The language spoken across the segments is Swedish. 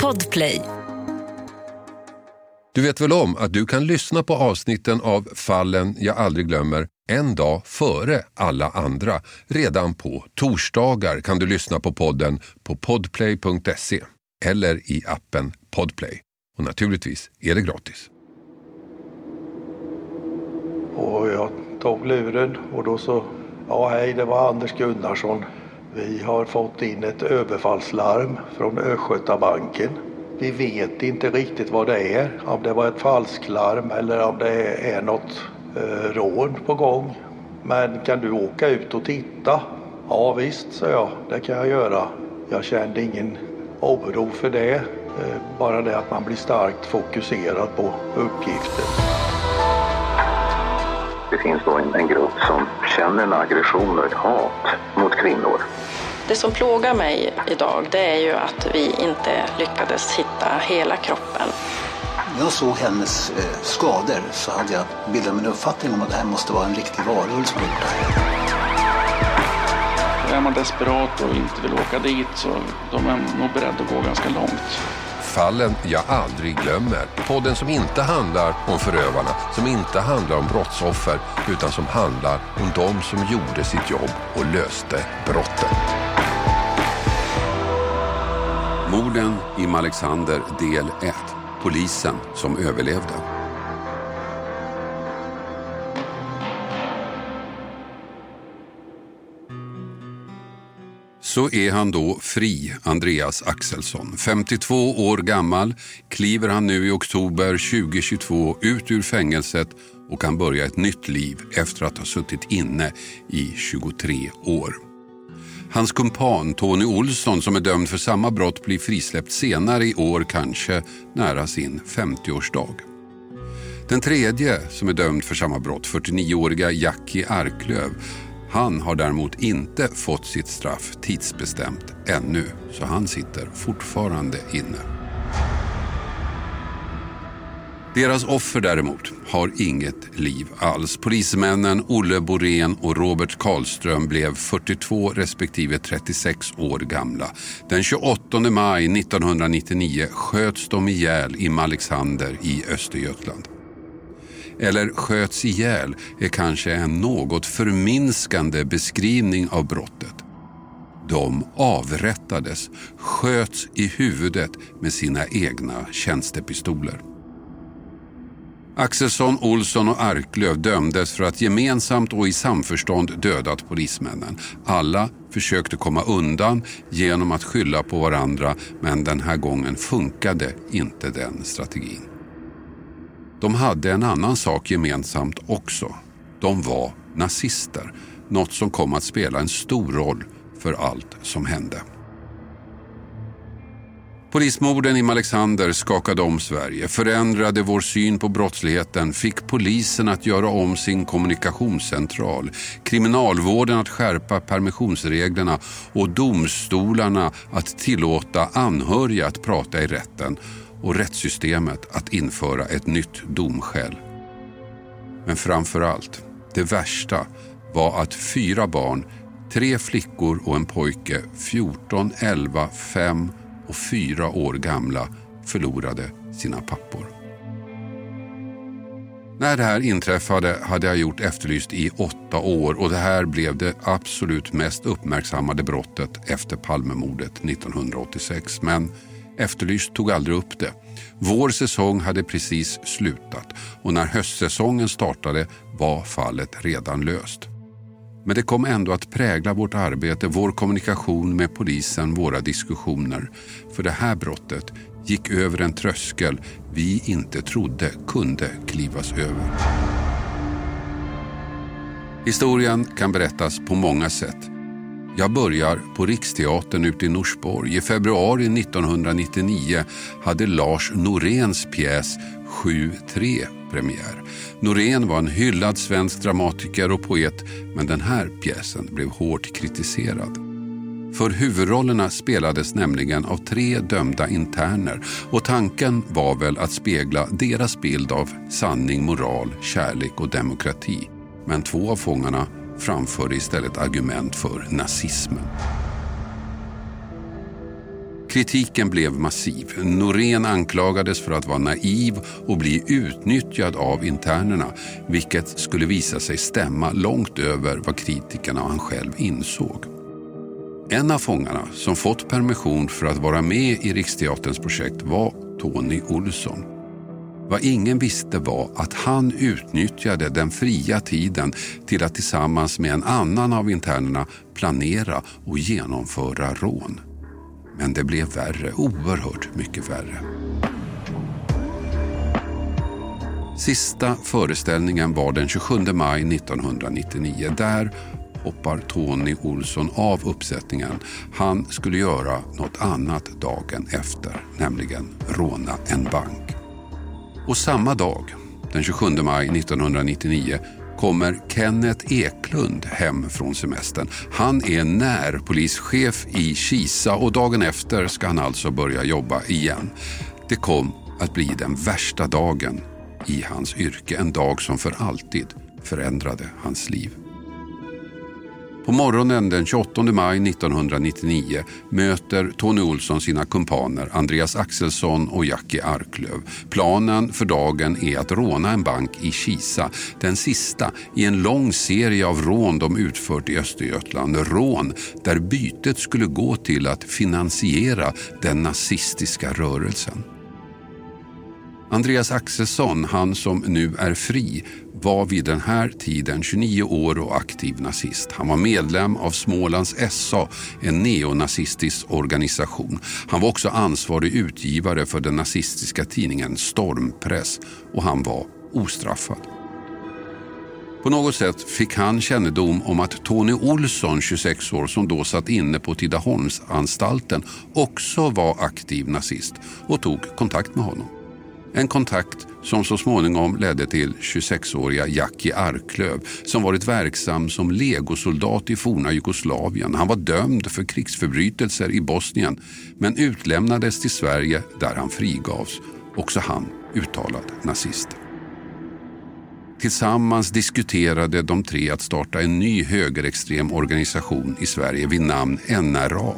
Podplay. Du vet väl om att du kan lyssna på avsnitten av Fallen jag aldrig glömmer en dag före alla andra. Redan på torsdagar kan du lyssna på podden på podplay.se eller i appen Podplay. Och naturligtvis är det gratis. Och jag tog luren och då så, ja hej det var Anders Gunnarsson. Vi har fått in ett överfallslarm från Östgötabanken. Vi vet inte riktigt vad det är, om det var ett falsklarm eller om det är något eh, rån på gång. Men kan du åka ut och titta? Ja visst, sa jag, det kan jag göra. Jag kände ingen oro för det, eh, bara det att man blir starkt fokuserad på uppgiften. Det finns då en, en grupp som känner en aggression och ett hat mot kvinnor. Det som plågar mig idag det är ju att vi inte lyckades hitta hela kroppen. När jag såg hennes eh, skador så hade jag bildat mig en uppfattning om att det här måste vara en riktig varulv. Är man desperat och inte vill åka dit så de är nog beredda att gå ganska långt. Fallen jag aldrig glömmer. Podden som inte handlar om förövarna, som inte handlar om brottsoffer, utan som handlar om de som gjorde sitt jobb och löste brotten. Morden i Malexander del 1. Polisen som överlevde. Så är han då fri, Andreas Axelsson. 52 år gammal kliver han nu i oktober 2022 ut ur fängelset och kan börja ett nytt liv efter att ha suttit inne i 23 år. Hans kumpan Tony Olsson som är dömd för samma brott blir frisläppt senare i år, kanske nära sin 50-årsdag. Den tredje som är dömd för samma brott, 49-åriga Jackie Arklöv, han har däremot inte fått sitt straff tidsbestämt ännu, så han sitter fortfarande inne. Deras offer däremot har inget liv alls. Polismännen Olle Borén och Robert Karlström blev 42 respektive 36 år gamla. Den 28 maj 1999 sköts de ihjäl i Malexander i Östergötland. Eller sköts ihjäl är kanske en något förminskande beskrivning av brottet. De avrättades, sköts i huvudet med sina egna tjänstepistoler. Axelsson, Olsson och Arklöv dömdes för att gemensamt och i samförstånd dödat polismännen. Alla försökte komma undan genom att skylla på varandra men den här gången funkade inte den strategin. De hade en annan sak gemensamt också. De var nazister. Något som kom att spela en stor roll för allt som hände. Polismorden i Malexander skakade om Sverige, förändrade vår syn på brottsligheten, fick polisen att göra om sin kommunikationscentral, kriminalvården att skärpa permissionsreglerna och domstolarna att tillåta anhöriga att prata i rätten och rättssystemet att införa ett nytt domskäl. Men framför allt, det värsta var att fyra barn, tre flickor och en pojke, 14, 11, 5 och 4 år gamla, förlorade sina pappor. När det här inträffade hade jag gjort Efterlyst i åtta år och det här blev det absolut mest uppmärksammade brottet efter Palmemordet 1986. Men Efterlyst tog aldrig upp det. Vår säsong hade precis slutat och när höstsäsongen startade var fallet redan löst. Men det kom ändå att prägla vårt arbete, vår kommunikation med polisen, våra diskussioner. För det här brottet gick över en tröskel vi inte trodde kunde klivas över. Historien kan berättas på många sätt. Jag börjar på Riksteatern ute i Norsborg. I februari 1999 hade Lars Noréns pjäs 7-3 premiär. Norén var en hyllad svensk dramatiker och poet men den här pjäsen blev hårt kritiserad. För huvudrollerna spelades nämligen av tre dömda interner och tanken var väl att spegla deras bild av sanning, moral, kärlek och demokrati. Men två av fångarna framförde istället argument för nazismen. Kritiken blev massiv. Norén anklagades för att vara naiv och bli utnyttjad av internerna vilket skulle visa sig stämma långt över vad kritikerna och han själv insåg. En av fångarna som fått permission för att vara med i Riksteaterns projekt var Tony Olsson. Vad ingen visste var att han utnyttjade den fria tiden till att tillsammans med en annan av internerna planera och genomföra rån. Men det blev värre, oerhört mycket värre. Sista föreställningen var den 27 maj 1999. Där hoppar Tony Olsson av uppsättningen. Han skulle göra något annat dagen efter, nämligen råna en bank. Och samma dag, den 27 maj 1999, kommer Kenneth Eklund hem från semestern. Han är närpolischef i Kisa och dagen efter ska han alltså börja jobba igen. Det kom att bli den värsta dagen i hans yrke. En dag som för alltid förändrade hans liv. På morgonen den 28 maj 1999 möter Tony Olsson sina kumpaner Andreas Axelsson och Jackie Arklöv. Planen för dagen är att råna en bank i Kisa. Den sista i en lång serie av rån de utfört i Östergötland. Rån där bytet skulle gå till att finansiera den nazistiska rörelsen. Andreas Axelsson, han som nu är fri, var vid den här tiden 29 år och aktiv nazist. Han var medlem av Smålands SA, en neonazistisk organisation. Han var också ansvarig utgivare för den nazistiska tidningen Stormpress och han var ostraffad. På något sätt fick han kännedom om att Tony Olsson, 26 år, som då satt inne på Tidaholmsanstalten, också var aktiv nazist och tog kontakt med honom. En kontakt som så småningom ledde till 26-åriga Jackie Arklöv som varit verksam som legosoldat i forna Jugoslavien. Han var dömd för krigsförbrytelser i Bosnien men utlämnades till Sverige där han frigavs. Också han uttalad nazist. Tillsammans diskuterade de tre att starta en ny högerextrem organisation i Sverige vid namn NRA.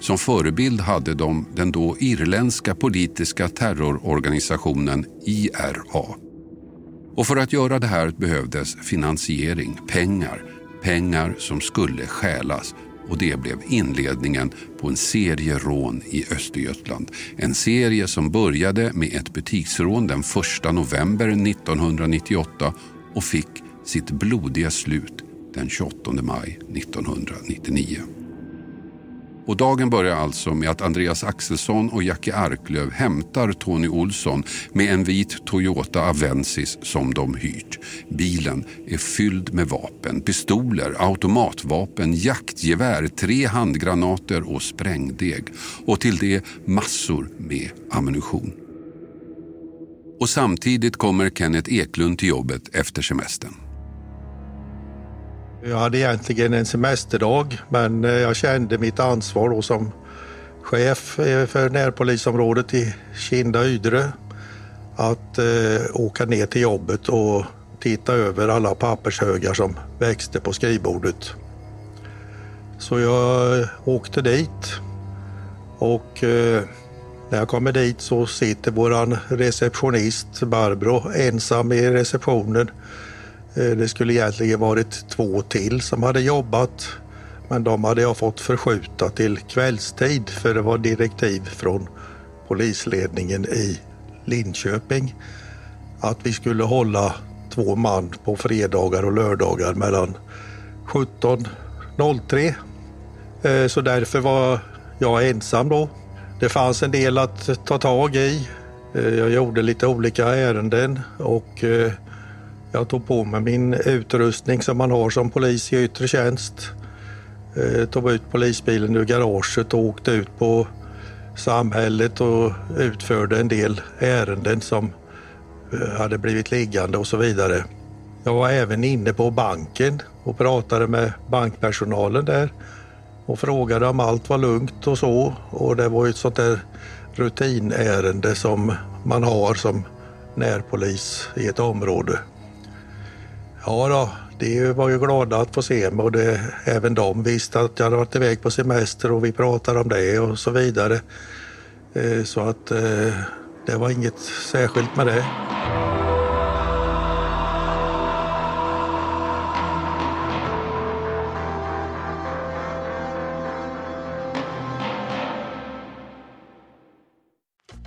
Som förebild hade de den då irländska politiska terrororganisationen IRA. Och för att göra det här behövdes finansiering, pengar. Pengar som skulle stjälas och det blev inledningen på en serie rån i Östergötland. En serie som började med ett butiksrån den 1 november 1998 och fick sitt blodiga slut den 28 maj 1999. Och dagen börjar alltså med att Andreas Axelsson och Jackie Arklöv hämtar Tony Olsson med en vit Toyota Avensis som de hyrt. Bilen är fylld med vapen, pistoler, automatvapen, jaktgevär, tre handgranater och sprängdeg. Och till det massor med ammunition. Och samtidigt kommer Kenneth Eklund till jobbet efter semestern. Jag hade egentligen en semesterdag men eh, jag kände mitt ansvar då som chef eh, för närpolisområdet i Kinda Ydre att eh, åka ner till jobbet och titta över alla pappershögar som växte på skrivbordet. Så jag eh, åkte dit och eh, när jag kommer dit så sitter våran receptionist Barbro ensam i receptionen Eh, det skulle egentligen varit två till som hade jobbat men de hade jag fått förskjuta till kvällstid för det var direktiv från polisledningen i Linköping att vi skulle hålla två man på fredagar och lördagar mellan 17.03. Eh, så därför var jag ensam då. Det fanns en del att ta tag i. Eh, jag gjorde lite olika ärenden och jag tog på mig min utrustning som man har som polis i yttre tjänst. Jag tog ut polisbilen ur garaget och åkte ut på samhället och utförde en del ärenden som eh, hade blivit liggande och så vidare. Jag var även inne på banken och pratade med bankpersonalen där och frågade om allt var lugnt och så. Och det var ju ett sånt där rutinärende som man har som närpolis i ett område. Ja då, de var ju glada att få se mig och det, även de visste att jag hade varit iväg på semester och vi pratade om det och så vidare. Eh, så att eh, det var inget särskilt med det.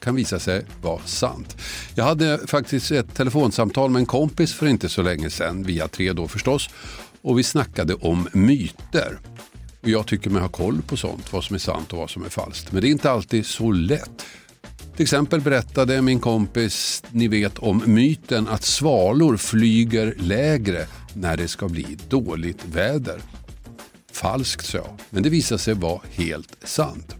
kan visa sig vara sant. Jag hade faktiskt ett telefonsamtal med en kompis för inte så länge sedan, via tre då förstås, och vi snackade om myter. Och jag tycker mig ha koll på sånt, vad som är sant och vad som är falskt. Men det är inte alltid så lätt. Till exempel berättade min kompis, ni vet om myten att svalor flyger lägre när det ska bli dåligt väder. Falskt sa jag, men det visade sig vara helt sant.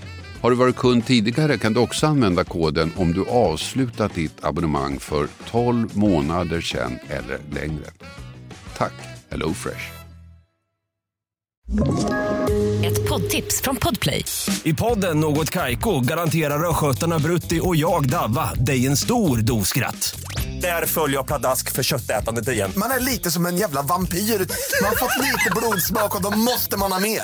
Har du varit kund tidigare kan du också använda koden om du avslutat ditt abonnemang för 12 månader sedan eller längre. Tack Hello Fresh. Ett poddtips från Podplay. I podden Något Kaiko garanterar östgötarna Brutti och jag, Davva, dig en stor dos skratt. Där följer jag pladask för köttätandet igen. Man är lite som en jävla vampyr. Man har fått lite blodsmak och då måste man ha mer.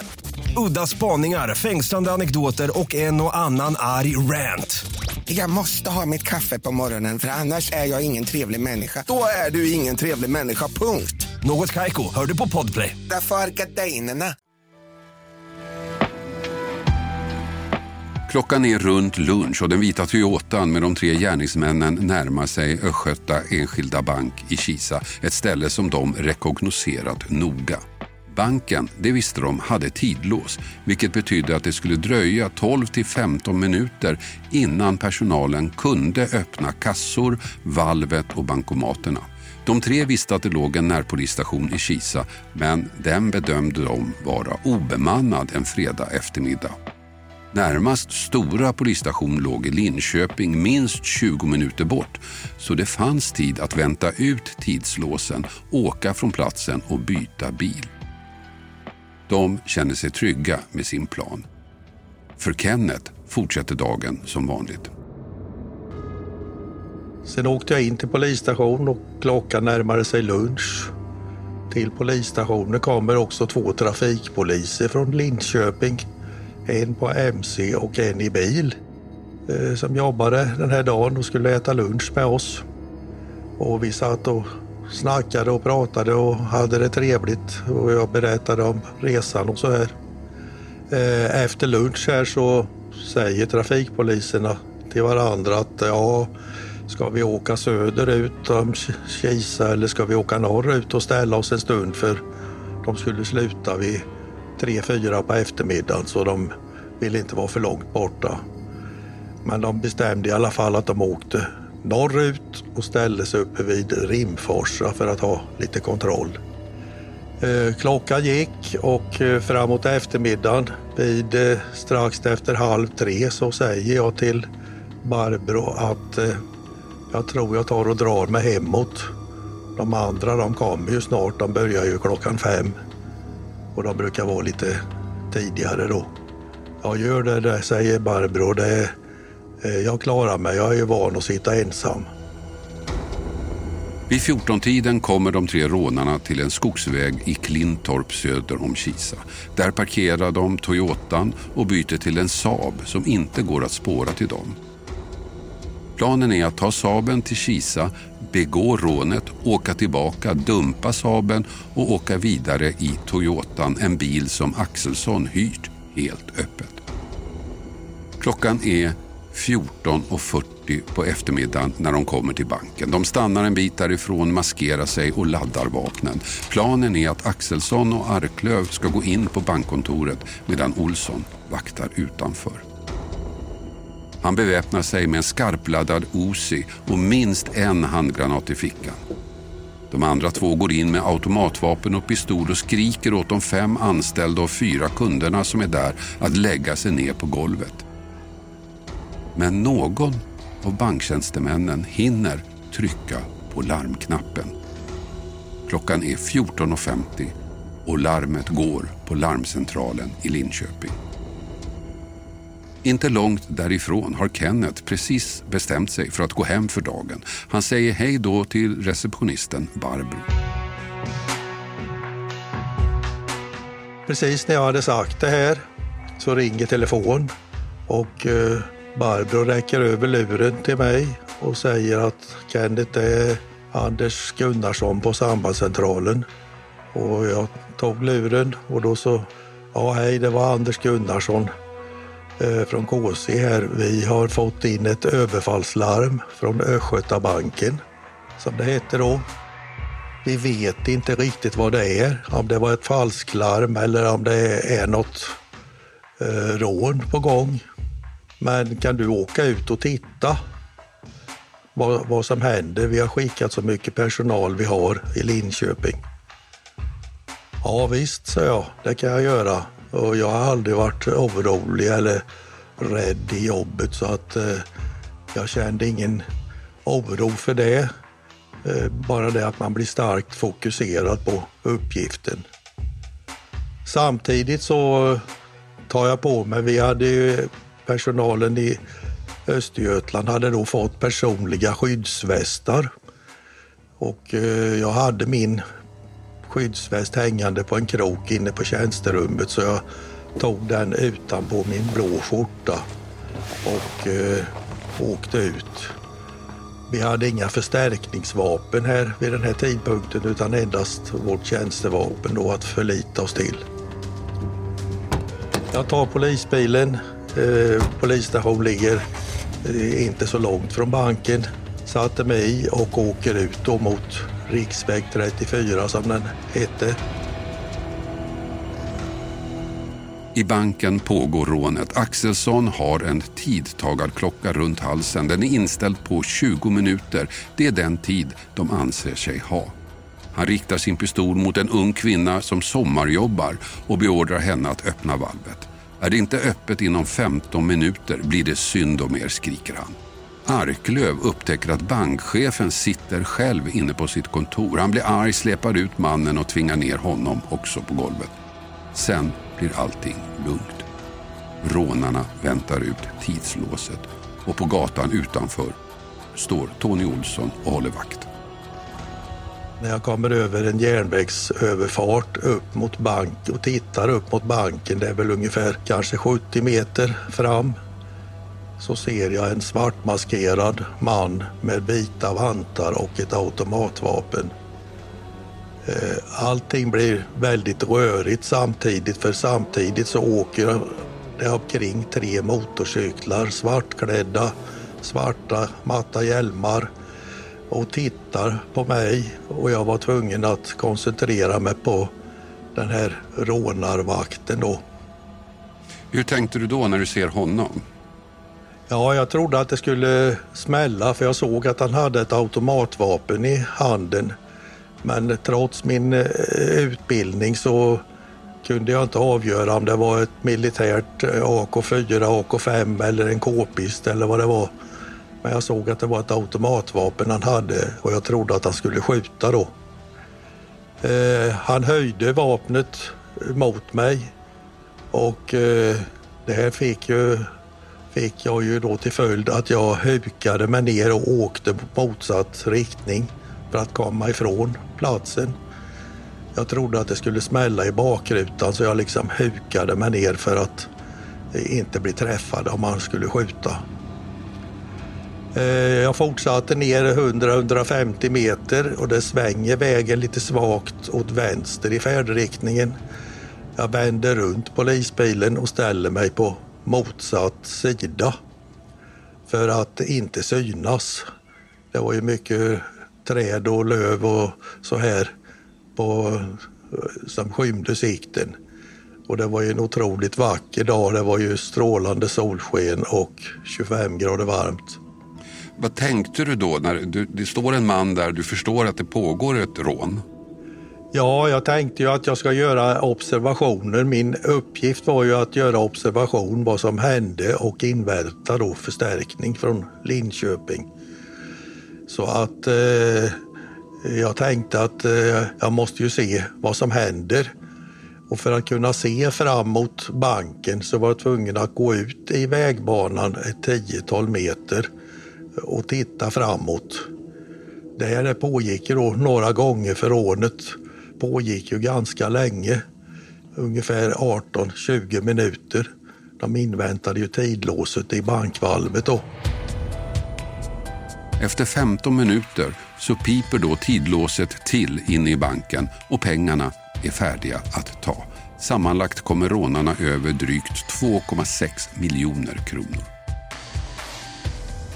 Udda spaningar, fängslande anekdoter och en och annan arg rant. Jag måste ha mitt kaffe på morgonen för annars är jag ingen trevlig människa. Då är du ingen trevlig människa, punkt. Något Kaiko, hör du på Podplay. Därför är gardinerna. Klockan är runt lunch och den vita Toyotan med de tre gärningsmännen närmar sig Östgöta Enskilda Bank i Kisa. Ett ställe som de rekognoserat noga. Banken, det visste de, hade tidlås vilket betydde att det skulle dröja 12 till 15 minuter innan personalen kunde öppna kassor, valvet och bankomaterna. De tre visste att det låg en närpolisstation i Kisa men den bedömde de vara obemannad en fredag eftermiddag. Närmast stora polisstation låg i Linköping minst 20 minuter bort så det fanns tid att vänta ut tidslåsen, åka från platsen och byta bil. De känner sig trygga med sin plan. För Kenneth fortsätter dagen som vanligt. Sen åkte jag in till polisstationen och klockan närmade sig lunch. till polisstationen kommer också två trafikpoliser från Linköping. En på MC och en i bil eh, som jobbade den här dagen och skulle äta lunch med oss. Och vi satt och snackade och pratade och hade det trevligt och jag berättade om resan och så här. Eh, efter lunch här så säger trafikpoliserna till varandra att ja, ska vi åka söderut om Kisa eller ska vi åka norrut och ställa oss en stund för de skulle sluta vid tre fyra på eftermiddagen så de ville inte vara för långt borta. Men de bestämde i alla fall att de åkte norrut och ställde sig uppe vid Rimforsa för att ha lite kontroll. Eh, klockan gick och eh, framåt eftermiddagen vid eh, strax efter halv tre så säger jag till Barbro att jag tror jag tar och drar mig hemåt. De andra de kommer ju snart, de börjar ju klockan fem. Och de brukar vara lite tidigare då. Jag gör det, där, säger Barbro. Det, Eh, jag klarar mig, jag är ju van att sitta ensam. Vid 14-tiden kommer de tre rånarna till en skogsväg i Klintorp söder om Kisa. Där parkerar de Toyotan och byter till en Saab som inte går att spåra till dem. Planen är att ta Saaben till Kisa, begå rånet, åka tillbaka, dumpa Saaben och åka vidare i Toyotan, en bil som Axelsson hyrt helt öppet. Klockan är 14.40 på eftermiddagen när de kommer till banken. De stannar en bit därifrån, maskerar sig och laddar vapnen. Planen är att Axelsson och Arklöv ska gå in på bankkontoret medan Olsson vaktar utanför. Han beväpnar sig med en skarpladdad Uzi och minst en handgranat i fickan. De andra två går in med automatvapen och pistol och skriker åt de fem anställda och fyra kunderna som är där att lägga sig ner på golvet. Men någon av banktjänstemännen hinner trycka på larmknappen. Klockan är 14.50 och larmet går på larmcentralen i Linköping. Inte långt därifrån har Kenneth precis bestämt sig för att gå hem för dagen. Han säger hej då till receptionisten Barbro. Precis när jag hade sagt det här så ringer telefon och eh, Barbro räcker över luren till mig och säger att Kenneth är Anders Gunnarsson på sambandscentralen. Och jag tog luren och då så, ja hej det var Anders Gunnarsson eh, från KC här. Vi har fått in ett överfallslarm från Östgötabanken som det heter då. Vi vet inte riktigt vad det är, om det var ett falsklarm eller om det är något eh, rån på gång. Men kan du åka ut och titta vad, vad som händer? Vi har skickat så mycket personal vi har i Linköping. Ja visst, sa jag, det kan jag göra. Och jag har aldrig varit orolig eller rädd i jobbet så att eh, jag kände ingen oro för det. Eh, bara det att man blir starkt fokuserad på uppgiften. Samtidigt så eh, tar jag på mig, vi hade ju personalen i Östergötland hade då fått personliga skyddsvästar. Och eh, jag hade min skyddsväst hängande på en krok inne på tjänsterummet så jag tog den utanpå min blå skjorta och eh, åkte ut. Vi hade inga förstärkningsvapen här vid den här tidpunkten utan endast vårt tjänstevapen då att förlita oss till. Jag tar polisbilen, Eh, polisstation ligger eh, inte så långt från banken. Satte mig i och åker ut då mot riksväg 34 som den hette. I banken pågår rånet. Axelsson har en tidtagarklocka runt halsen. Den är inställd på 20 minuter. Det är den tid de anser sig ha. Han riktar sin pistol mot en ung kvinna som sommarjobbar och beordrar henne att öppna valvet. Är det inte öppet inom 15 minuter blir det synd om er, skriker han. Arklöv upptäcker att bankchefen sitter själv inne på sitt kontor. Han blir arg, släpar ut mannen och tvingar ner honom också på golvet. Sen blir allting lugnt. Rånarna väntar ut tidslåset och på gatan utanför står Tony Olsson och håller vakt. När jag kommer över en järnvägsöverfart upp mot bank och tittar upp mot banken, det är väl ungefär kanske 70 meter fram, så ser jag en svartmaskerad man med vita vantar och ett automatvapen. Eh, allting blir väldigt rörigt samtidigt för samtidigt så åker det omkring tre motorcyklar svartklädda, svarta matta hjälmar och tittar på mig och jag var tvungen att koncentrera mig på den här rånarvakten då. Hur tänkte du då när du ser honom? Ja, jag trodde att det skulle smälla för jag såg att han hade ett automatvapen i handen. Men trots min eh, utbildning så kunde jag inte avgöra om det var ett militärt eh, AK4, AK5 eller en k-pist eller vad det var. Men jag såg att det var ett automatvapen han hade och jag trodde att han skulle skjuta då. Eh, han höjde vapnet mot mig och eh, det här fick, ju, fick jag ju då till följd att jag hukade mig ner och åkte motsatt riktning för att komma ifrån platsen. Jag trodde att det skulle smälla i bakrutan så jag liksom hukade mig ner för att inte bli träffad om han skulle skjuta. Eh, jag fortsatte ner 100-150 meter och det svänger vägen lite svagt åt vänster i färdriktningen. Jag vänder runt polisbilen och ställer mig på motsatt sida för att inte synas. Det var ju mycket träd och löv och så här på, eh, som skymde sikten. Och det var ju en otroligt vacker dag. Det var ju strålande solsken och 25 grader varmt. Vad tänkte du då när du, det står en man där, du förstår att det pågår ett rån? Ja, jag tänkte ju att jag ska göra observationer. Min uppgift var ju att göra observation vad som hände och invänta då förstärkning från Linköping. Så att eh, jag tänkte att eh, jag måste ju se vad som händer. Och för att kunna se fram mot banken så var jag tvungen att gå ut i vägbanan ett tiotal meter och titta framåt. Det här pågick då några gånger för rånet pågick ju ganska länge. Ungefär 18-20 minuter. De inväntade ju tidlåset i bankvalvet då. Efter 15 minuter så piper då tidlåset till inne i banken och pengarna är färdiga att ta. Sammanlagt kommer rånarna över drygt 2,6 miljoner kronor.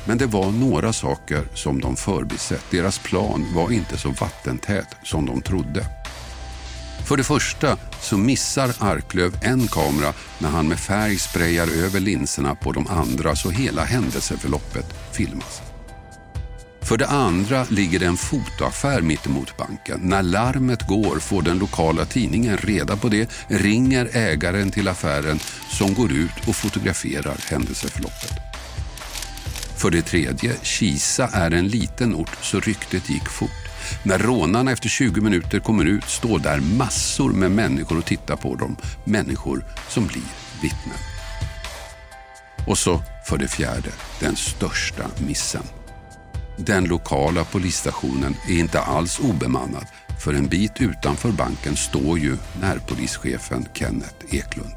Men det var några saker som de förbisett. Deras plan var inte så vattentät som de trodde. För det första så missar Arklöv en kamera när han med färg sprayar över linserna på de andra så hela händelseförloppet filmas. För det andra ligger det en fotoaffär mittemot banken. När larmet går får den lokala tidningen reda på det, ringer ägaren till affären som går ut och fotograferar händelseförloppet. För det tredje, Kisa är en liten ort så ryktet gick fort. När rånarna efter 20 minuter kommer ut står där massor med människor och tittar på dem. Människor som blir vittnen. Och så för det fjärde, den största missen. Den lokala polisstationen är inte alls obemannad för en bit utanför banken står ju närpolischefen Kenneth Eklund.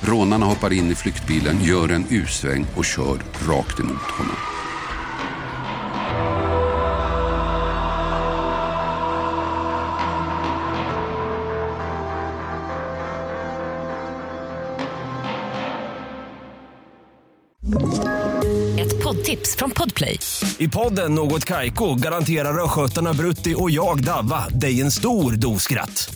Rånarna hoppar in i flyktbilen, gör en U-sväng och kör rakt emot honom. Ett poddtips från Podplay. I podden Något Kaiko garanterar östgötarna Brutti och jag, Davva, dig en stor dos skratt.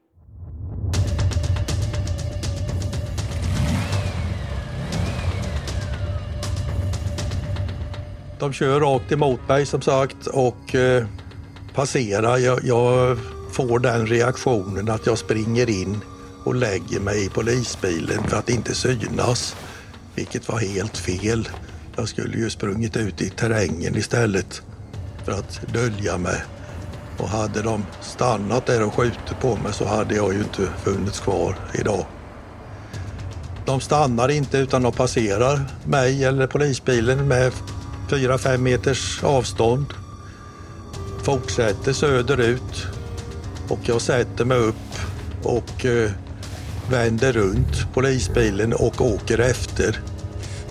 De kör rakt emot mig som sagt och eh, passerar. Jag, jag får den reaktionen att jag springer in och lägger mig i polisbilen för att inte synas. Vilket var helt fel. Jag skulle ju sprungit ut i terrängen istället för att dölja mig. Och hade de stannat där och skjutit på mig så hade jag ju inte funnits kvar idag. De stannar inte utan de passerar mig eller polisbilen med 4-5 meters avstånd. Fortsätter söderut och jag sätter mig upp och eh, vänder runt polisbilen och åker efter.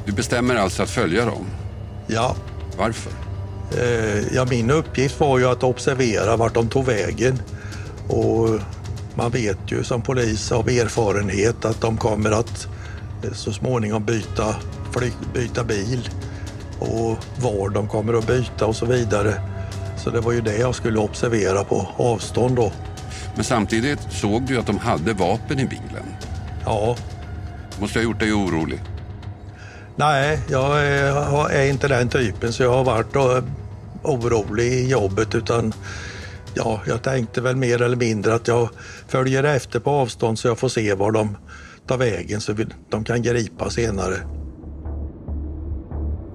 Du bestämmer alltså att följa dem? Ja. Varför? Eh, ja, min uppgift var ju att observera vart de tog vägen. Och man vet ju som polis av erfarenhet att de kommer att eh, så småningom byta, fly, byta bil och var de kommer att byta och så vidare. Så det var ju det jag skulle observera på avstånd då. Men samtidigt såg du att de hade vapen i bilen. Ja. Måste ha gjort dig orolig. Nej, jag är, inte den typen så jag har varit då, orolig i jobbet utan ja, jag tänkte väl mer eller mindre att jag följer efter på avstånd så jag får se var de tar vägen så de kan gripa senare.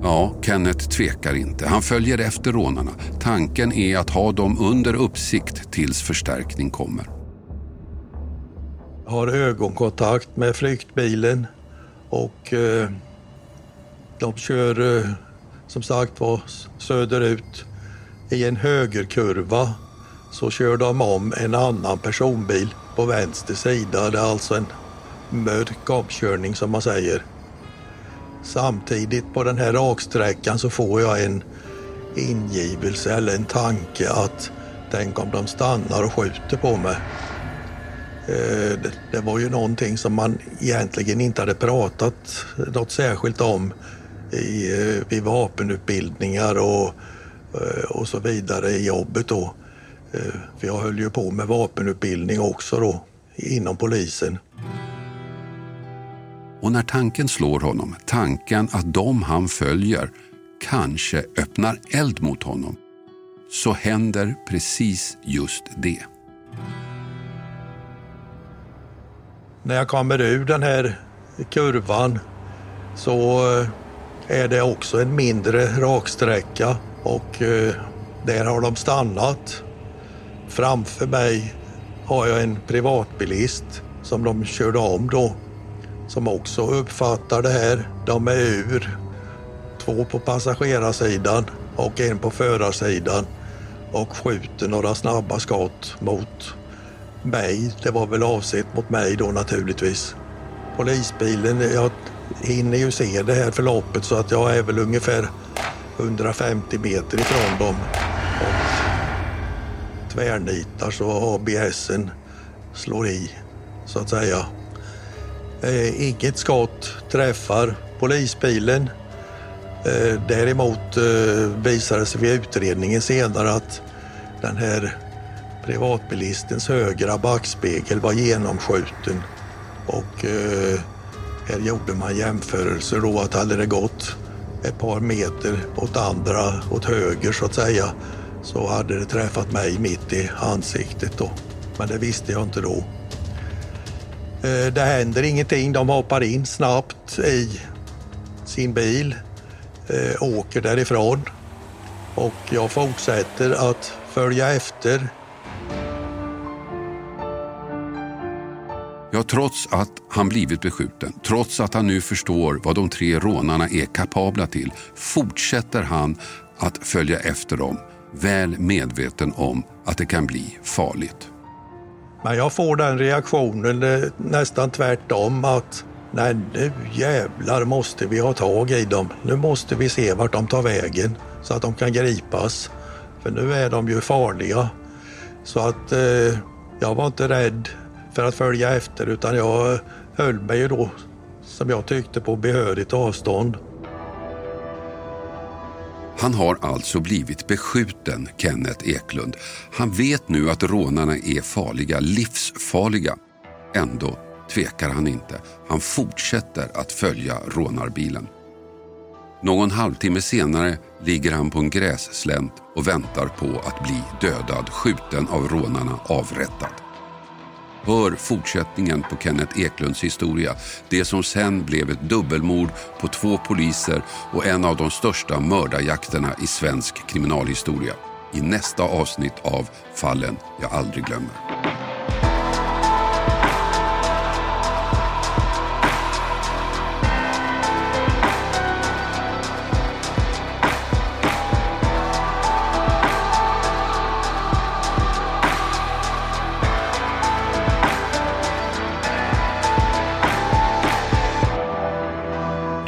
Ja, Kenneth tvekar inte. Han följer efter rånarna. Tanken är att ha dem under uppsikt tills förstärkning kommer. Jag har ögonkontakt med flyktbilen och eh, de kör eh, som sagt var söderut. I en högerkurva så kör de om en annan personbil på vänster sida. Det är alltså en mörk omkörning som man säger. Samtidigt på den här raksträckan så får jag en ingivelse eller en tanke att tänk om de stannar och skjuter på mig. Eh, det var ju någonting som man egentligen inte hade pratat något särskilt om i, eh, vid vapenutbildningar och, eh, och så vidare i jobbet då. För jag höll ju på med vapenutbildning också då inom polisen. Och när tanken slår honom, tanken att de han följer kanske öppnar eld mot honom, så händer precis just det. När jag kommer ur den här kurvan så eh, är det också en mindre raksträcka och eh, där har de stannat. Framför mig har jag en privatbilist som de körde om då som också uppfattar det här. De är ur. Två på passagerarsidan och en på förarsidan och skjuter några snabba skott mot mig. Det var väl avsett mot mig då naturligtvis. Polisbilen, jag hinner ju se det här förloppet så att jag är väl ungefär 150 meter ifrån dem. Och tvärnitar så ABSen slår i så att säga. Eh, inget skott träffar polisbilen. Eh, däremot eh, visade det sig vid utredningen senare att den här privatbilistens högra backspegel var genomskjuten och eh, här gjorde man jämförelser då att hade det gått ett par meter åt andra, åt höger så att säga, så hade det träffat mig mitt i ansiktet då. Men det visste jag inte då. Eh, det händer ingenting. De hoppar in snabbt i sin bil, eh, åker därifrån och jag fortsätter att följa efter. Ja, trots att han blivit beskjuten, trots att han nu förstår vad de tre rånarna är kapabla till, fortsätter han att följa efter dem, väl medveten om att det kan bli farligt. Men jag får den reaktionen eh, nästan tvärtom att nej nu jävlar måste vi ha tag i dem. Nu måste vi se vart de tar vägen så att de kan gripas. För nu är de ju farliga. Så att eh, jag var inte rädd för att följa efter utan jag höll mig ju då som jag tyckte på behörigt avstånd. Han har alltså blivit beskjuten, Kenneth Eklund. Han vet nu att rånarna är farliga, livsfarliga. Ändå tvekar han inte. Han fortsätter att följa rånarbilen. Någon halvtimme senare ligger han på en grässlänt och väntar på att bli dödad, skjuten av rånarna, avrättad. Hör fortsättningen på Kenneth Eklunds historia. Det som sen blev ett dubbelmord på två poliser och en av de största mördarjakterna i svensk kriminalhistoria. I nästa avsnitt av Fallen jag aldrig glömmer.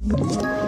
Ett